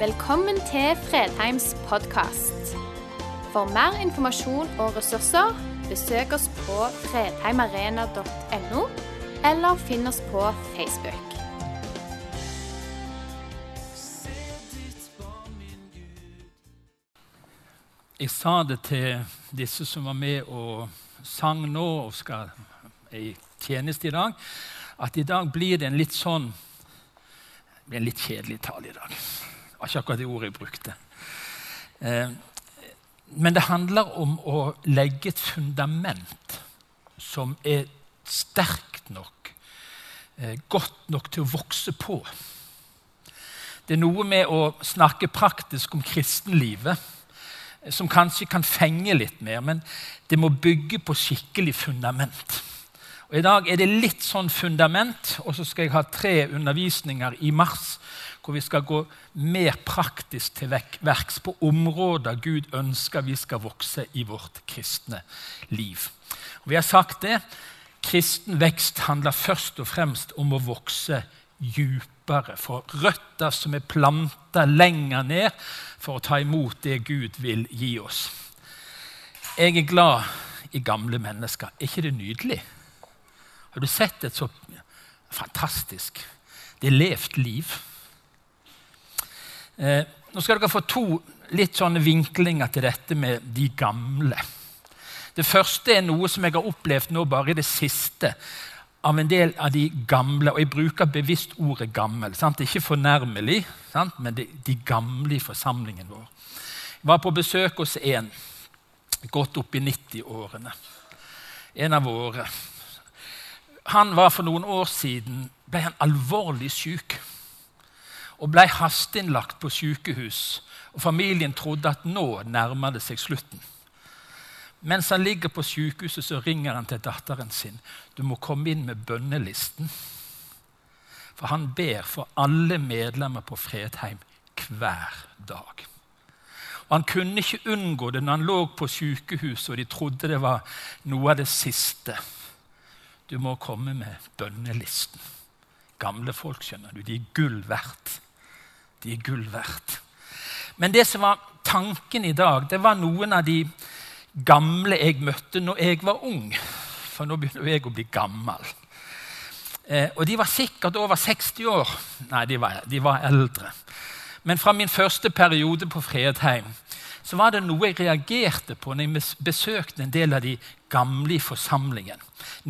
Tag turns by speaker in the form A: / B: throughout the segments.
A: Velkommen til Fredheims podkast. For mer informasjon og ressurser, besøk oss på fredheimarena.no, eller finn oss på Facebook.
B: Jeg sa det til disse som var med og sang nå og skal i tjeneste i dag, at i dag blir det en litt sånn det blir en litt kjedelig tale i dag. Var ikke akkurat det ordet jeg brukte. Eh, men det handler om å legge et fundament som er sterkt nok, eh, godt nok til å vokse på. Det er noe med å snakke praktisk om kristenlivet eh, som kanskje kan fenge litt mer, men det må bygge på skikkelig fundament. Og I dag er det litt sånn fundament, og så skal jeg ha tre undervisninger i mars hvor vi skal gå mer praktisk til verks på områder Gud ønsker vi skal vokse i vårt kristne liv. Og vi har sagt det, Kristen vekst handler først og fremst om å vokse djupere. For røtter som er planta lenger ned for å ta imot det Gud vil gi oss. Jeg er glad i gamle mennesker. Er ikke det nydelig? Har du sett et så fantastisk Det er levd liv. Eh, nå skal dere få to litt sånne vinklinger til dette med de gamle. Det første er noe som jeg har opplevd nå bare i det siste av en del av de gamle. Og jeg bruker bevisst ordet 'gammel'. Sant? Ikke fornærmelig, sant? men de, de, gamle i forsamlingen vår. Jeg var på besøk hos en godt opp i 90-årene. En av våre han var For noen år siden ble han alvorlig syk og ble hasteinnlagt på sykehus. Og Familien trodde at nå nærmer det seg slutten. Mens han ligger på sykehuset, så ringer han til datteren sin. Du må komme inn med bønnelisten. For han ber for alle medlemmer på Fredheim hver dag. Og Han kunne ikke unngå det når han lå på sykehuset og de trodde det var noe av det siste. Du må komme med bønnelisten. Gamle folk, skjønner du, de er gull verdt. De er gull verdt. Men det som var tanken i dag, det var noen av de gamle jeg møtte når jeg var ung. For nå begynner jeg å bli gammel. Eh, og de var sikkert over 60 år. Nei, de var, de var eldre. Men fra min første periode på Fredheim så var det noe jeg reagerte på når jeg besøkte en del av de gamle i forsamlingen.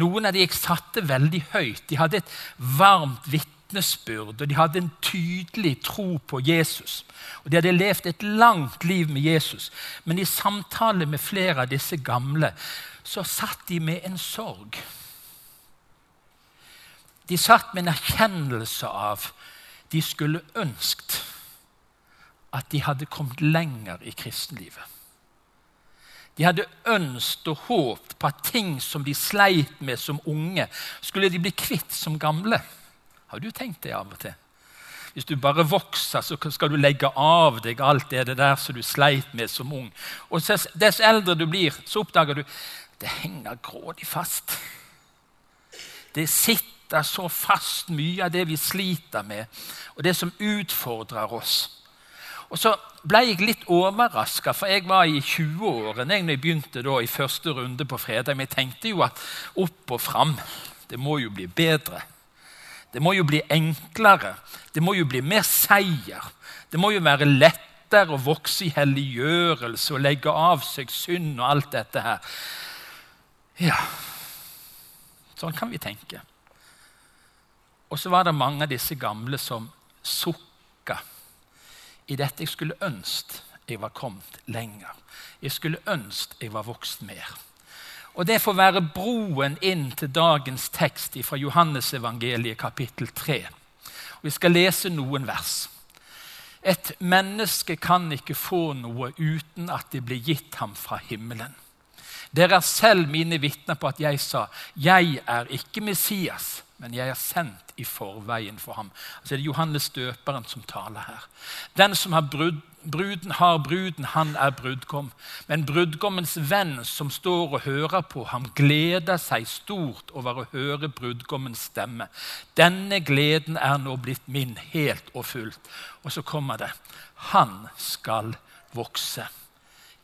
B: Noen av de jeg satte veldig høyt. De hadde et varmt vitnesbyrd, og de hadde en tydelig tro på Jesus. Og De hadde levd et langt liv med Jesus. Men i samtale med flere av disse gamle så satt de med en sorg. De satt med en erkjennelse av de skulle ønskt at de hadde kommet lenger i kristenlivet. De hadde ønsket og håpet på at ting som de sleit med som unge, skulle de bli kvitt som gamle. Har du tenkt det av og til? Hvis du bare vokser, så skal du legge av deg alt det der som du sleit med som ung. Og Dess eldre du blir, så oppdager du det henger grådig fast. Det sitter så fast mye av det vi sliter med, og det som utfordrer oss. Og så ble jeg litt overraska, for jeg var i 20-årene når jeg begynte da, i første runde på fredag. Men jeg tenkte jo at opp og fram. Det må jo bli bedre. Det må jo bli enklere. Det må jo bli mer seier. Det må jo være lettere å vokse i helliggjørelse og legge av seg synd og alt dette her. Ja, sånn kan vi tenke. Og så var det mange av disse gamle som sukka i dette jeg skulle ønske jeg var kommet lenger. Jeg skulle ønske jeg var vokst mer. Og Det får være broen inn til dagens tekst fra Johannesevangeliet kapittel 3. Vi skal lese noen vers. Et menneske kan ikke få noe uten at det blir gitt ham fra himmelen. Dere er selv mine vitner på at jeg sa, 'Jeg er ikke Messias, men jeg er sendt i forveien for ham. Altså Det Johannes døperen som taler her. Den som har bruden har bruden, han er brudgom. Men brudgommens venn som står og hører på ham, gleder seg stort over å høre brudgommens stemme. Denne gleden er nå blitt min helt og fullt. Og så kommer det. Han skal vokse.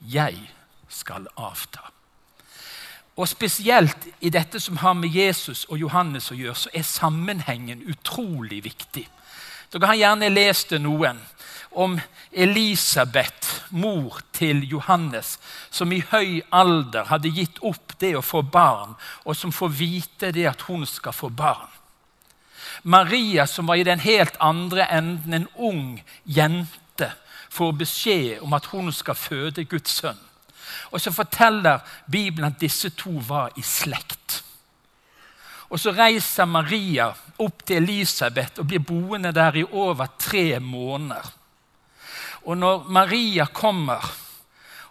B: Jeg skal avta. Og Spesielt i dette som har med Jesus og Johannes å gjøre, så er sammenhengen utrolig viktig. Dere har gjerne lest det noen om Elisabeth, mor til Johannes, som i høy alder hadde gitt opp det å få barn, og som får vite det at hun skal få barn. Maria, som var i den helt andre enden, en ung jente, får beskjed om at hun skal føde Guds sønn. Og så forteller Bibelen at disse to var i slekt. Og Så reiser Maria opp til Elisabeth og blir boende der i over tre måneder. Og når Maria kommer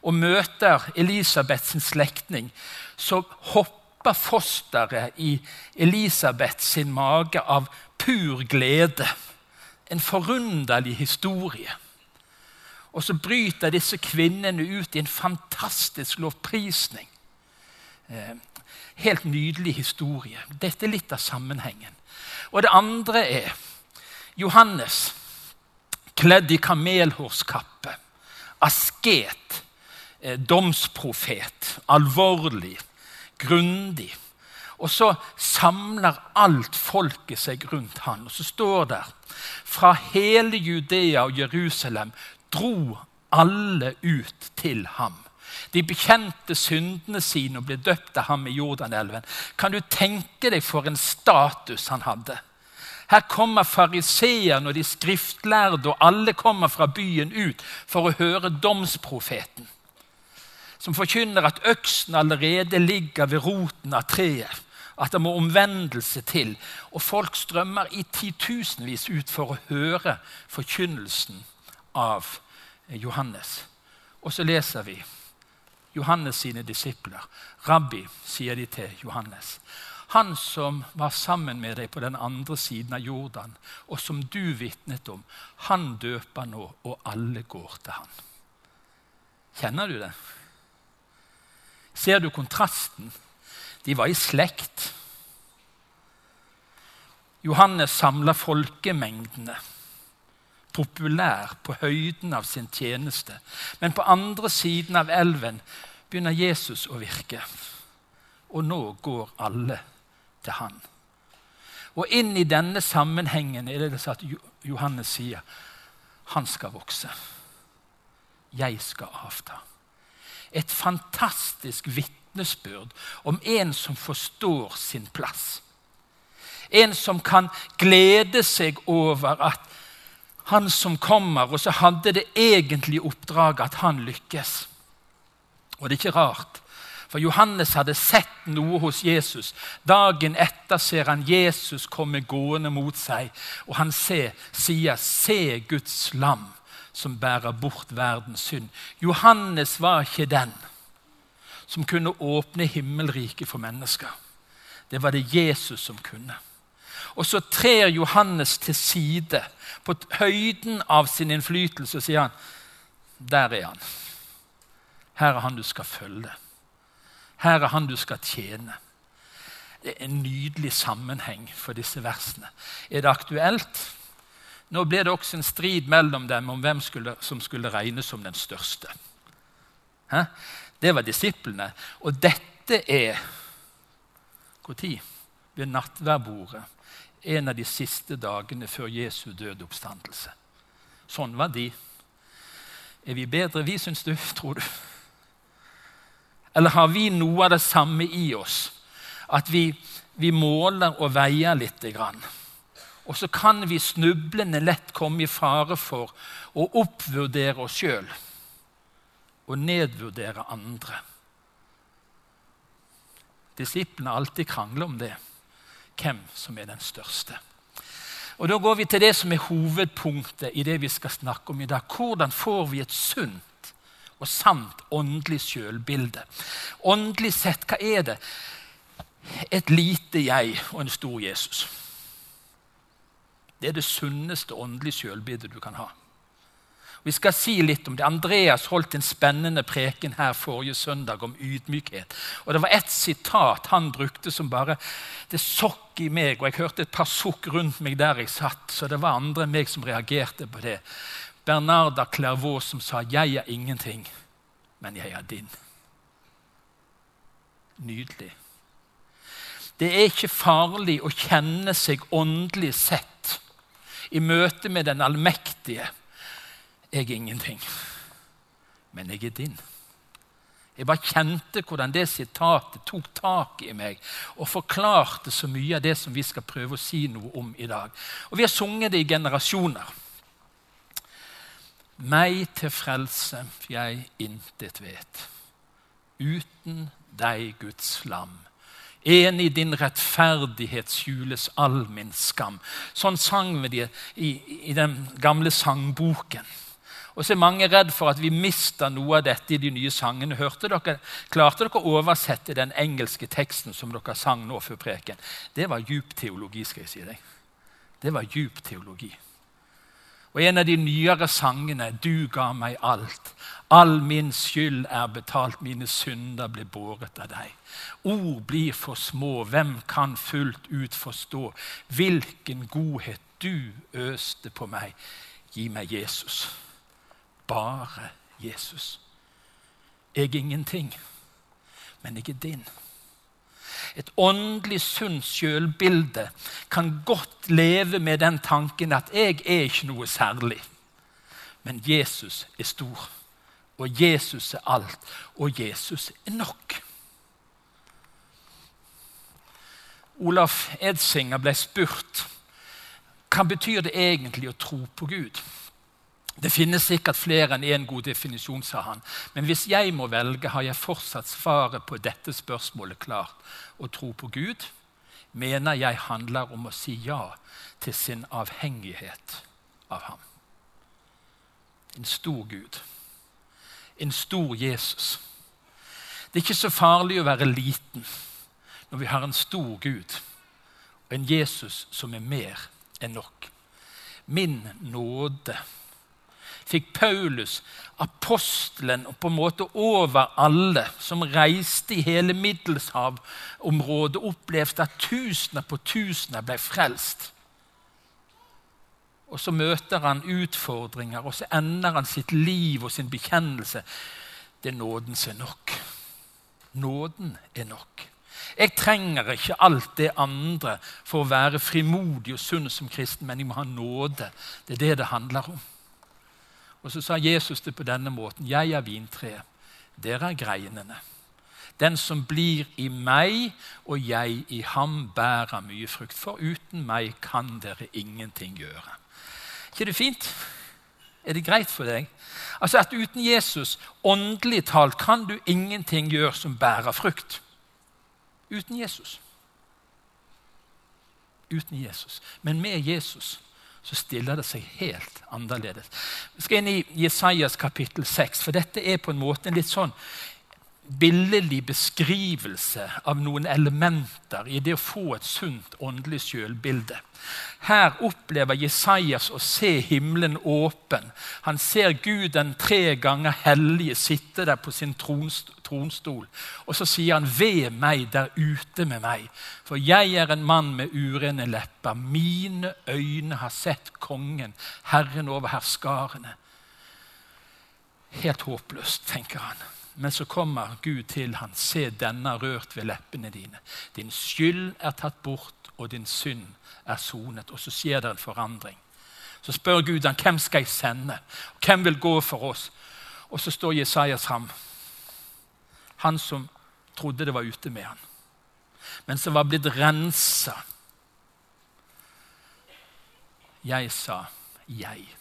B: og møter Elisabeths slektning, så hopper fosteret i Elisabeths mage av pur glede. En forunderlig historie. Og så bryter disse kvinnene ut i en fantastisk lovprisning. Eh, helt nydelig historie. Dette er litt av sammenhengen. Og det andre er Johannes, kledd i kamelhårskappe. Asket, eh, domsprofet. Alvorlig, grundig. Og så samler alt folket seg rundt han. Og så står det fra hele Judea og Jerusalem dro alle ut til ham. De bekjente syndene sine og ble døpt av ham i Jordanelven. Kan du tenke deg for en status han hadde? Her kommer fariseerne og de skriftlærde, og alle kommer fra byen ut for å høre domsprofeten, som forkynner at øksen allerede ligger ved roten av treet, at det må omvendelse til. Og folk strømmer i titusenvis ut for å høre forkynnelsen av Johannes. Og så leser vi Johannes sine disipler. Rabbi, sier de til Johannes. Han som var sammen med deg på den andre siden av Jordan, og som du vitnet om, han døper nå, og alle går til han. Kjenner du det? Ser du kontrasten? De var i slekt. Johannes samla folkemengdene populær på høyden av sin tjeneste. Men på andre siden av elven begynner Jesus å virke. Og nå går alle til han. Og inn i denne sammenhengen er det at Johannes sier han skal vokse. Jeg skal avta. Et fantastisk vitnesbyrd om en som forstår sin plass. En som kan glede seg over at han som kommer, og så hadde det egentlige oppdraget at han lykkes. Og det er ikke rart, for Johannes hadde sett noe hos Jesus. Dagen etter ser han Jesus komme gående mot seg, og han ser, sier 'Se Guds lam' som bærer bort verdens synd. Johannes var ikke den som kunne åpne himmelriket for mennesker. Det var det Jesus som kunne. Og så trer Johannes til side på høyden av sin innflytelse og sier han, der er han. Her er han du skal følge. Her er han du skal tjene. Det er en nydelig sammenheng for disse versene. Er det aktuelt? Nå ble det også en strid mellom dem om hvem skulle, som skulle regnes som den største. Hæ? Det var disiplene. Og dette er Når? Ved nattværbordet en av de siste dagene før Jesu døde oppstandelse. Sånn var de. Er vi bedre, vi, syns du? Tror du? Eller har vi noe av det samme i oss? At vi, vi måler og veier lite grann. Og så kan vi snublende lett komme i fare for å oppvurdere oss sjøl og nedvurdere andre. Disiplene alltid krangler om det hvem som er den største. Og Da går vi til det som er hovedpunktet i det vi skal snakke om i dag. Hvordan får vi et sunt og sant åndelig sjølbilde? Åndelig sett, hva er det? Et lite jeg og en stor Jesus. Det er det sunneste åndelige sjølbildet du kan ha. Vi skal si litt om det. Andreas holdt en spennende preken her forrige søndag om ydmykhet. Og Det var ett sitat han brukte som bare Det sokk i meg, og jeg hørte et par sukk rundt meg der jeg satt, så det var andre enn meg som reagerte på det. Bernarda Clairvaux som sa 'Jeg er ingenting, men jeg er din'. Nydelig. Det er ikke farlig å kjenne seg åndelig sett i møte med den allmektige. Jeg er ingenting, men jeg er din. Jeg bare kjente hvordan det sitatet tok tak i meg og forklarte så mye av det som vi skal prøve å si noe om i dag. Og Vi har sunget det i generasjoner. Meg til frelse jeg intet vet. Uten deg, Guds lam. En i din rettferdighet skjules all min skam. Sånn sang vi det i, i den gamle sangboken. Og så er mange redd for at vi mister noe av dette i de nye sangene. Hørte dere, klarte dere å oversette den engelske teksten som dere sang nå før preken? Det var djup teologi. skal jeg si deg. Det var djup teologi. Og en av de nyere sangene 'Du ga meg alt'. All min skyld er betalt, mine synder blir båret av deg. Ord blir for små, hvem kan fullt ut forstå hvilken godhet du øste på meg? Gi meg Jesus bare Jesus. Jeg er ingenting, men jeg er din. Et åndelig sunt sjølbilde kan godt leve med den tanken at jeg er ikke noe særlig. Men Jesus er stor, og Jesus er alt, og Jesus er nok. Olaf Edsinger ble spurt hva betyr det egentlig å tro på Gud. Det finnes sikkert flere enn én god definisjon, sa han. Men hvis jeg må velge, har jeg fortsatt svaret på dette spørsmålet klart. Å tro på Gud mener jeg handler om å si ja til sin avhengighet av ham. En stor Gud. En stor Jesus. Det er ikke så farlig å være liten når vi har en stor Gud og en Jesus som er mer enn nok. Min nåde fikk Paulus, apostelen og på en måte over alle som reiste i hele Middelshavområdet, opplevde at tusener på tusener ble frelst. Og så møter han utfordringer, og så ender han sitt liv og sin bekjennelse. Det er nåden som er nok. Nåden er nok. Jeg trenger ikke alt det andre for å være frimodig og sunn som kristen, men jeg må ha nåde. Det er det det handler om. Og så sa Jesus det på denne måten. Jeg er vintreet, dere er greinene. Den som blir i meg og jeg i ham, bærer mye frukt. For uten meg kan dere ingenting gjøre. ikke det fint? Er det greit for deg? Altså at Uten Jesus, åndelig talt, kan du ingenting gjøre som bærer frukt. Uten Jesus. Uten Jesus. Men med Jesus så stiller det seg helt annerledes. Vi skal inn i Jesajas kapittel 6, for dette er på en måte en litt sånn billedlig beskrivelse av noen elementer i det å få et sunt åndelig sjølbilde. Her opplever Jesajas å se himmelen åpen. Han ser Gud den tre ganger hellige sitte der på sin tronstol. Og så sier han, 'Ved meg der ute med meg, for jeg er en mann med urene lepper.' 'Mine øyne har sett Kongen, Herren over herskarene.' Helt håpløst, tenker han. Men så kommer Gud til han. Se, denne rørt ved leppene dine. Din skyld er tatt bort, og din synd er sonet. Og så skjer det en forandring. Så spør Gud han, hvem skal jeg sende. Hvem vil gå for oss? Og så står Jesaja fram. Han som trodde det var ute med han. Men som var blitt rensa. Jeg sa, 'Jeg.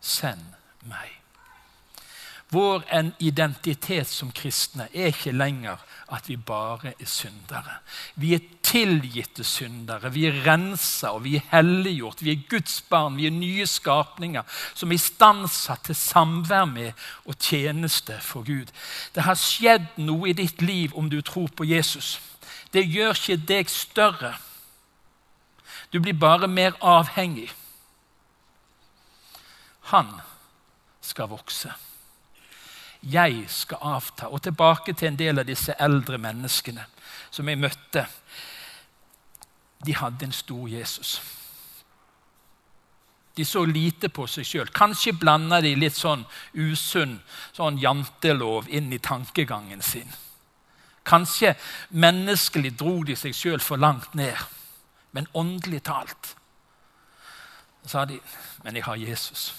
B: Send meg'. Vår identitet som kristne er ikke lenger at vi bare er syndere. Vi er tilgitte syndere, vi er rensa og vi er helliggjort. Vi er Guds barn, vi er nye skapninger som er istandsatt til samvær med og tjeneste for Gud. Det har skjedd noe i ditt liv om du tror på Jesus. Det gjør ikke deg større. Du blir bare mer avhengig. Han skal vokse. Jeg skal avta. Og tilbake til en del av disse eldre menneskene som jeg møtte. De hadde en stor Jesus. De så lite på seg sjøl. Kanskje blanda de litt sånn usunn sånn jantelov inn i tankegangen sin. Kanskje menneskelig dro de seg sjøl for langt ned. Men åndelig talt sa de men jeg har Jesus.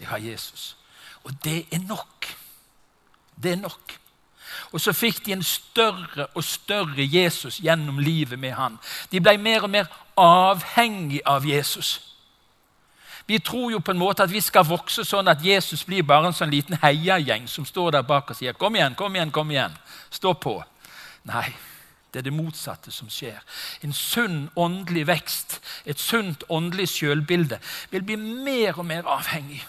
B: Jeg har Jesus. Og det er nok. Det er nok. Og så fikk de en større og større Jesus gjennom livet med han. De ble mer og mer avhengig av Jesus. Vi tror jo på en måte at vi skal vokse sånn at Jesus blir bare en sånn liten heiagjeng som står der bak og sier 'Kom igjen, kom igjen, kom igjen'. Stå på. Nei, det er det motsatte som skjer. En sunn åndelig vekst, et sunt åndelig sjølbilde, vil bli mer og mer avhengig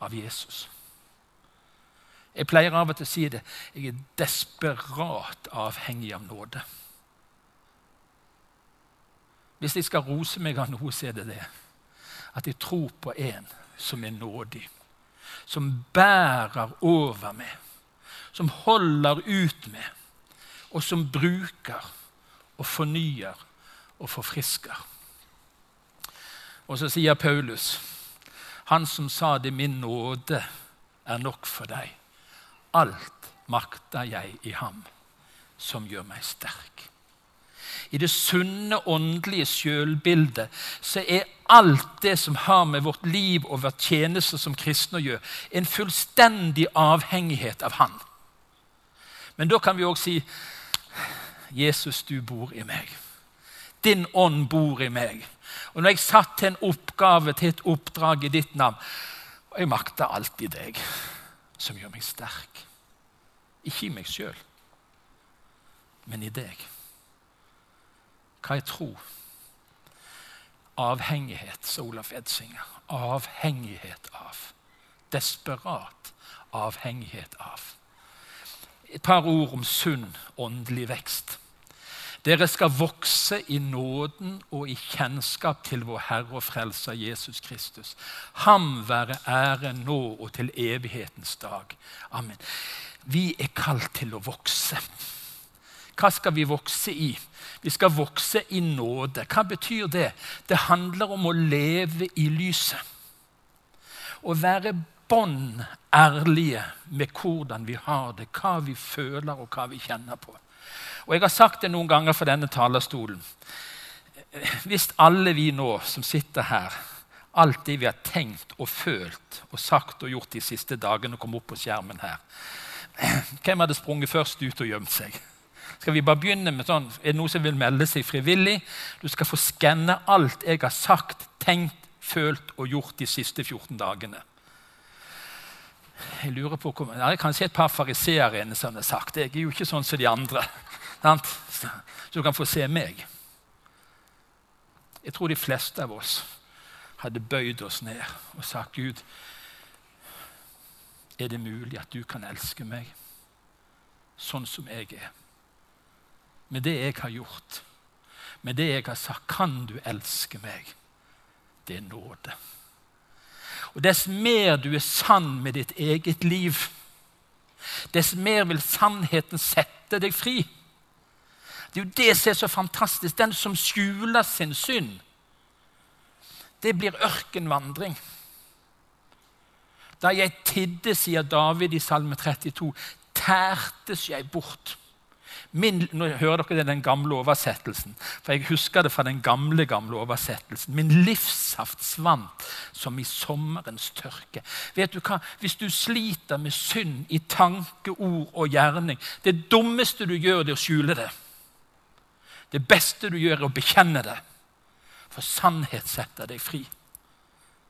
B: av Jesus. Jeg pleier av og til å si det. Jeg er desperat avhengig av nåde. Hvis jeg skal rose meg av noe, så er det det at jeg tror på en som er nådig. Som bærer over meg. Som holder ut med. Og som bruker og fornyer og forfrisker. Og så sier Paulus, han som sa det, min nåde er nok for deg. Alt makter jeg i ham som gjør meg sterk. I det sunne åndelige sjølbildet så er alt det som har med vårt liv og vår tjeneste som kristne å gjøre, en fullstendig avhengighet av Han. Men da kan vi òg si Jesus, du bor i meg. Din ånd bor i meg. Og når jeg satt til en oppgave, til et oppdrag i ditt navn Og jeg makter alltid deg, som gjør meg sterk. Ikke i meg sjøl, men i deg. Hva er tro? Avhengighet, sa Olaf Edsinger. Avhengighet av. Desperat avhengighet av. Et par ord om sunn åndelig vekst. Dere skal vokse i nåden og i kjennskap til vår Herre og Frelser Jesus Kristus. Ham være ære nå og til evighetens dag. Amen. Vi er kalt til å vokse. Hva skal vi vokse i? Vi skal vokse i nåde. Hva betyr det? Det handler om å leve i lyset. Å være bånd ærlige med hvordan vi har det, hva vi føler og hva vi kjenner på. Og Jeg har sagt det noen ganger fra denne talerstolen. Hvis alle vi nå som sitter her, alt det vi har tenkt og følt og sagt og gjort de siste dagene, kom opp på skjermen her Hvem hadde sprunget først ut og gjemt seg? Skal vi bare begynne med sånn, Er det noen som vil melde seg frivillig? Du skal få skanne alt jeg har sagt, tenkt, følt og gjort de siste 14 dagene. Jeg lurer på, Det er kanskje et par fariseere inne som har sagt Jeg er jo ikke sånn som de andre. Så du kan få se meg. Jeg tror de fleste av oss hadde bøyd oss ned og sagt, Gud, er det mulig at du kan elske meg sånn som jeg er? med det jeg har gjort, med det jeg har sagt, kan du elske meg. Det er nåde. Og Dess mer du er sann med ditt eget liv, dess mer vil sannheten sette deg fri. Det er jo det som er så fantastisk. Den som skjuler sin synd, det blir ørkenvandring. Da jeg tidde, sier David i Salme 32, tærtes jeg bort. Min, nå hører dere den gamle oversettelsen, for jeg husker det fra den gamle gamle oversettelsen. Min livssaft svant som i sommerens tørke. Vet du hva? Hvis du sliter med synd i tanke, ord og gjerning Det dummeste du gjør, det er å skjule det. Det beste du gjør, er å bekjenne det. For sannhet setter deg fri.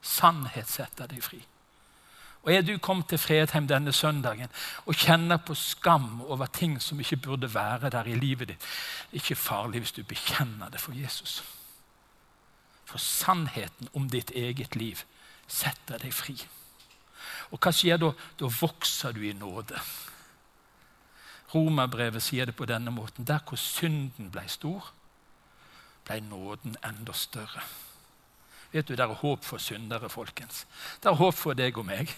B: Sannhet setter deg fri. Og Er du kommet til Fredheim denne søndagen og kjenner på skam over ting som ikke burde være der i livet ditt, det er ikke farlig hvis du bekjenner det for Jesus. For sannheten om ditt eget liv setter deg fri. Og hva skjer da? Da vokser du i nåde. Romerbrevet sier det på denne måten. Der hvor synden ble stor, ble nåden enda større. Vet du, Det er håp for syndere, folkens. Det er håp for deg og meg.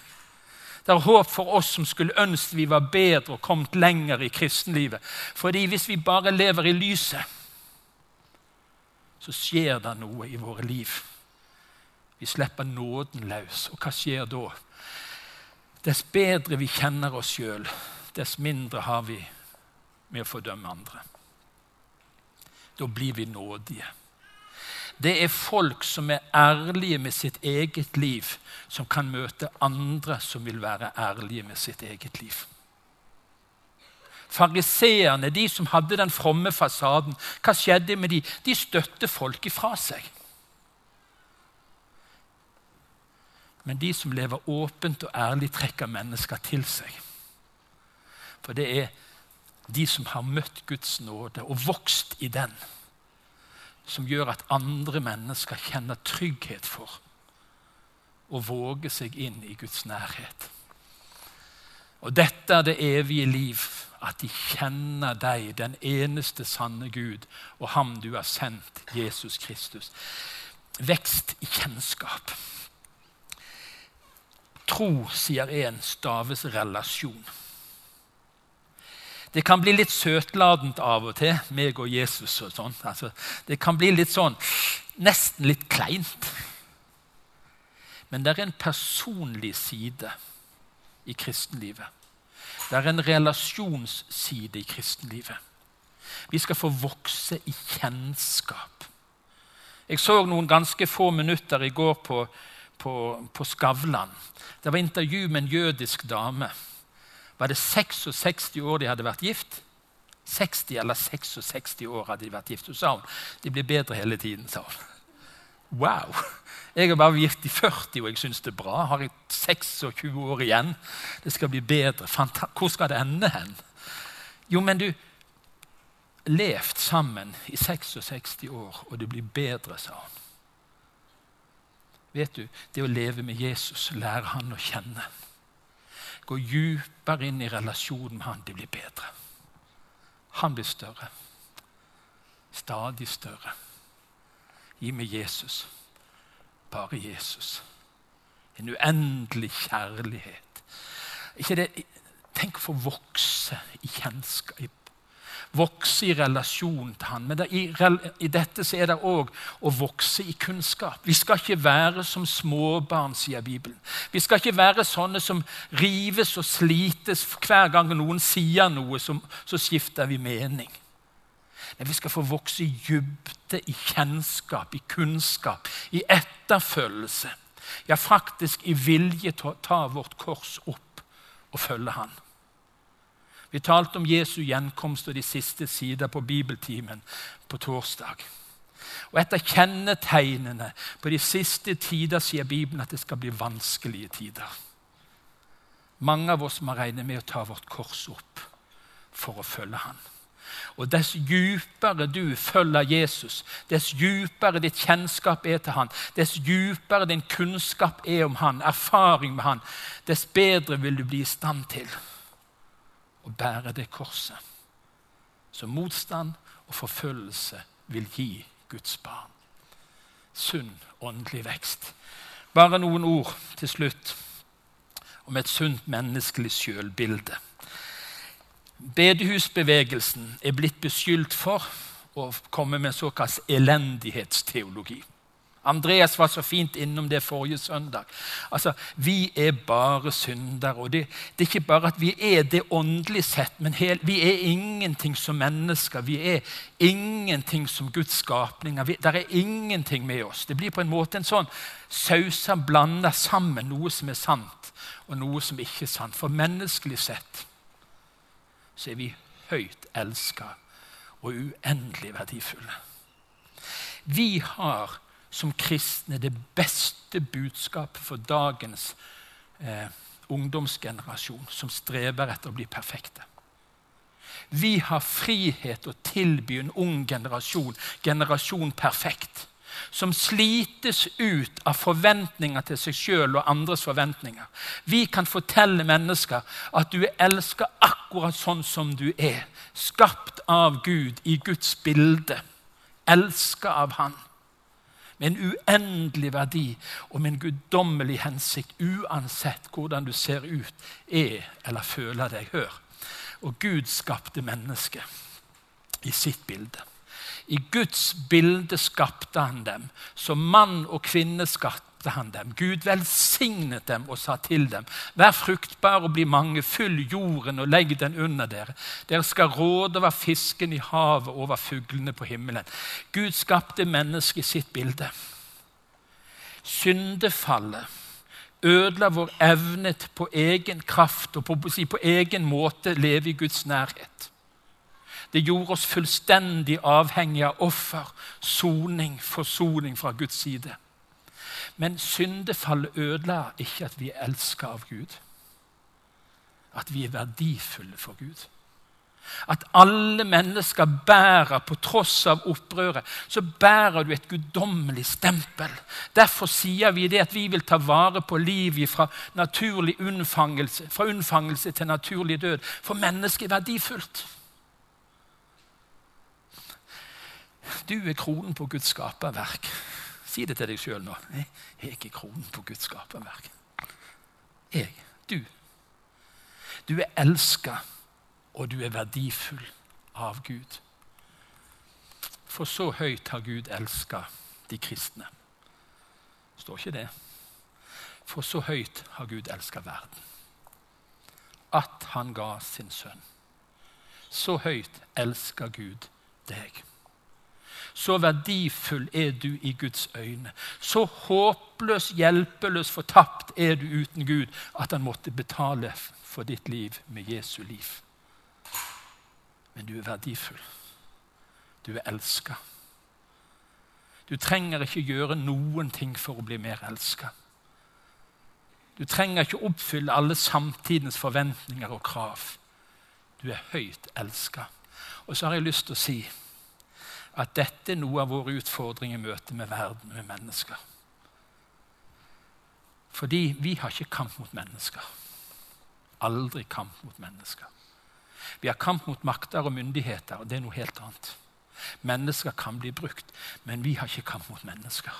B: Det er håp for oss som skulle ønske vi var bedre og kommet lenger i kristenlivet. Fordi hvis vi bare lever i lyset, så skjer det noe i våre liv. Vi slipper nåden løs. Og hva skjer da? Dess bedre vi kjenner oss sjøl, dess mindre har vi med å fordømme andre. Da blir vi nådige. Det er folk som er ærlige med sitt eget liv, som kan møte andre som vil være ærlige med sitt eget liv. Fariseerne, de som hadde den fromme fasaden, hva skjedde med de? De støtte folk ifra seg. Men de som lever åpent og ærlig, trekker mennesker til seg. For det er de som har møtt Guds nåde og vokst i den, som gjør at andre mennesker kjenner trygghet for å våge seg inn i Guds nærhet. Og dette er det evige liv, at de kjenner deg, den eneste sanne Gud, og ham du har sendt, Jesus Kristus. Vekst i kjennskap. Tro, sier en, staves relasjon. Det kan bli litt søtladent av og til, meg og Jesus. og sånn. Altså, det kan bli litt sånn nesten litt kleint. Men det er en personlig side i kristenlivet. Det er en relasjonsside i kristenlivet. Vi skal få vokse i kjennskap. Jeg så noen ganske få minutter i går på, på, på Skavlan. Det var intervju med en jødisk dame var det 66 år de hadde vært gift? 60 eller 66 år hadde de vært gift. Så sa hun de blir bedre hele tiden. sa hun. Wow! Jeg har bare vært gift i 40, og jeg syns det er bra. Har jeg 26 år igjen? Det skal bli bedre. Hvor skal det ende hen? Jo, men du Levd sammen i 66 år, og det blir bedre, sa hun. Vet du, Det å leve med Jesus, lære han å kjenne gå dypere inn i relasjonen med han, det blir bedre. Han blir større. Stadig større. Gi meg Jesus. Bare Jesus. En uendelig kjærlighet. Ikke det, Tenk å få vokse i kjennskap, vokse i relasjon til han. Men i, i, dette så er det òg å vokse i kunnskap. Vi skal ikke være som småbarn, sier Bibelen. Vi skal ikke være sånne som rives og slites hver gang noen sier noe, så, så skifter vi mening. Men vi skal få vokse i dybde, i kjennskap, i kunnskap, i etterfølgelse. Ja, faktisk i vilje til å ta vårt kors opp og følge Han. Vi talte om Jesu gjenkomst og de siste sider på bibeltimen på torsdag. Og Et av kjennetegnene på de siste tider sier Bibelen at det skal bli vanskelige tider. Mange av oss må regne med å ta vårt kors opp for å følge Han. Og Dess djupere du følger Jesus, dess djupere ditt kjennskap er til han, dess djupere din kunnskap er om han, erfaring med han, dess bedre vil du bli i stand til å bære det korset som motstand og forfølgelse vil gi Guds barn. Sunn åndelig vekst. Bare noen ord til slutt om et sunt menneskelig sjølbilde. Bedehusbevegelsen er blitt beskyldt for å komme med såkalt elendighetsteologi. Andreas var så fint innom det forrige søndag. Altså, Vi er bare syndere. og det, det, er ikke bare at vi er det åndelig sett, men hel, vi er ingenting som mennesker. Vi er ingenting som Guds skapninger. der er ingenting med oss. Det blir på en måte en sånn sauser blanda sammen noe som er sant, og noe som ikke er sant. For menneskelig sett så er vi høyt elska og uendelig verdifulle. Vi har som kristne det beste budskapet for dagens eh, ungdomsgenerasjon, som streber etter å bli perfekte. Vi har frihet å tilby en ung generasjon, generasjon perfekt, som slites ut av forventninger til seg sjøl og andres forventninger. Vi kan fortelle mennesker at du er elska akkurat sånn som du er. Skapt av Gud i Guds bilde. Elska av Han. Med en uendelig verdi og med en guddommelig hensikt, uansett hvordan du ser ut, er eller føler deg. Hør. Og Gud skapte mennesket i sitt bilde. I Guds bilde skapte han dem. Som mann og kvinne skapte han dem. Gud velsignet dem og sa til dem.: Vær fruktbare og bli mange, fyll jorden og legg den under dere. Dere skal råde over fisken i havet og over fuglene på himmelen. Gud skapte mennesket i sitt bilde. Syndefallet ødela vår evne på egen kraft og på, på egen måte leve i Guds nærhet. Det gjorde oss fullstendig avhengig av offer, soning, forsoning fra Guds side. Men syndefallet ødela ikke at vi er elska av Gud. At vi er verdifulle for Gud. At alle mennesker bærer, på tross av opprøret, så bærer du et guddommelig stempel. Derfor sier vi det at vi vil ta vare på livet fra unnfangelse, fra unnfangelse til naturlig død. For mennesket er verdifullt. Du er kronen på Guds skaperverk. Si det til deg sjøl nå. Jeg er ikke kronen på Guds skaperverk. Jeg. Du. Du er elska, og du er verdifull av Gud. For så høyt har Gud elska de kristne. Står ikke det? For så høyt har Gud elska verden. At han ga sin sønn. Så høyt elsker Gud deg. Så verdifull er du i Guds øyne. Så håpløs, hjelpeløs, fortapt er du uten Gud at han måtte betale for ditt liv med Jesu liv. Men du er verdifull. Du er elska. Du trenger ikke gjøre noen ting for å bli mer elska. Du trenger ikke oppfylle alle samtidens forventninger og krav. Du er høyt elska. Og så har jeg lyst til å si at dette er noe av våre utfordringer i møte med verden, med mennesker. Fordi vi har ikke kamp mot mennesker. Aldri kamp mot mennesker. Vi har kamp mot makter og myndigheter, og det er noe helt annet. Mennesker kan bli brukt, men vi har ikke kamp mot mennesker.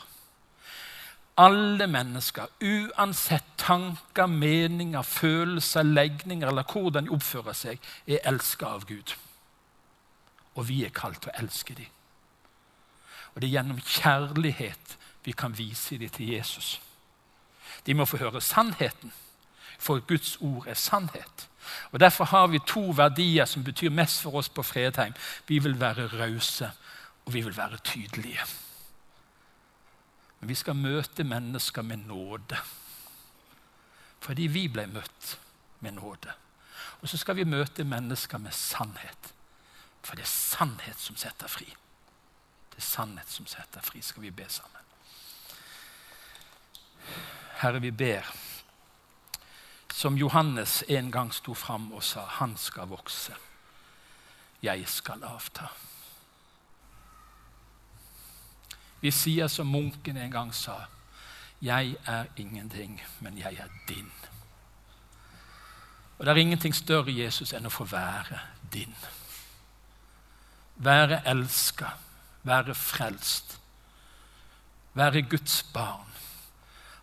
B: Alle mennesker, uansett tanker, meninger, følelser, legninger eller hvordan de oppfører seg, er elsket av Gud. Og vi er kalt til å elske dem. Og det er gjennom kjærlighet vi kan vise dem til Jesus. De må få høre sannheten, for Guds ord er sannhet. Og Derfor har vi to verdier som betyr mest for oss på Fredheim. Vi vil være rause, og vi vil være tydelige. Men vi skal møte mennesker med nåde. Fordi vi ble møtt med nåde. Og så skal vi møte mennesker med sannhet. For det er sannhet som setter fri. Det er sannhet som setter fri. Skal vi be sammen? Herre, vi ber. Som Johannes en gang sto fram og sa, 'Han skal vokse, jeg skal avta'. Vi sier som munken en gang sa, 'Jeg er ingenting, men jeg er din'. Og Det er ingenting større Jesus enn å få være din. Være elska være frelst, være Guds barn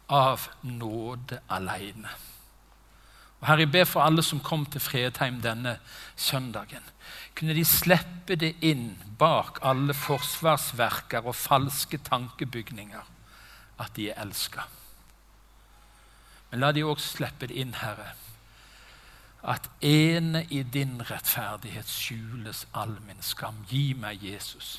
B: av nåde alene. Og Herre, jeg ber for alle som kom til Fredheim denne søndagen. Kunne de slippe det inn bak alle forsvarsverker og falske tankebygninger at de er elska. Men la de også slippe det inn, Herre, at ene i din rettferdighet skjules all min skam. Gi meg Jesus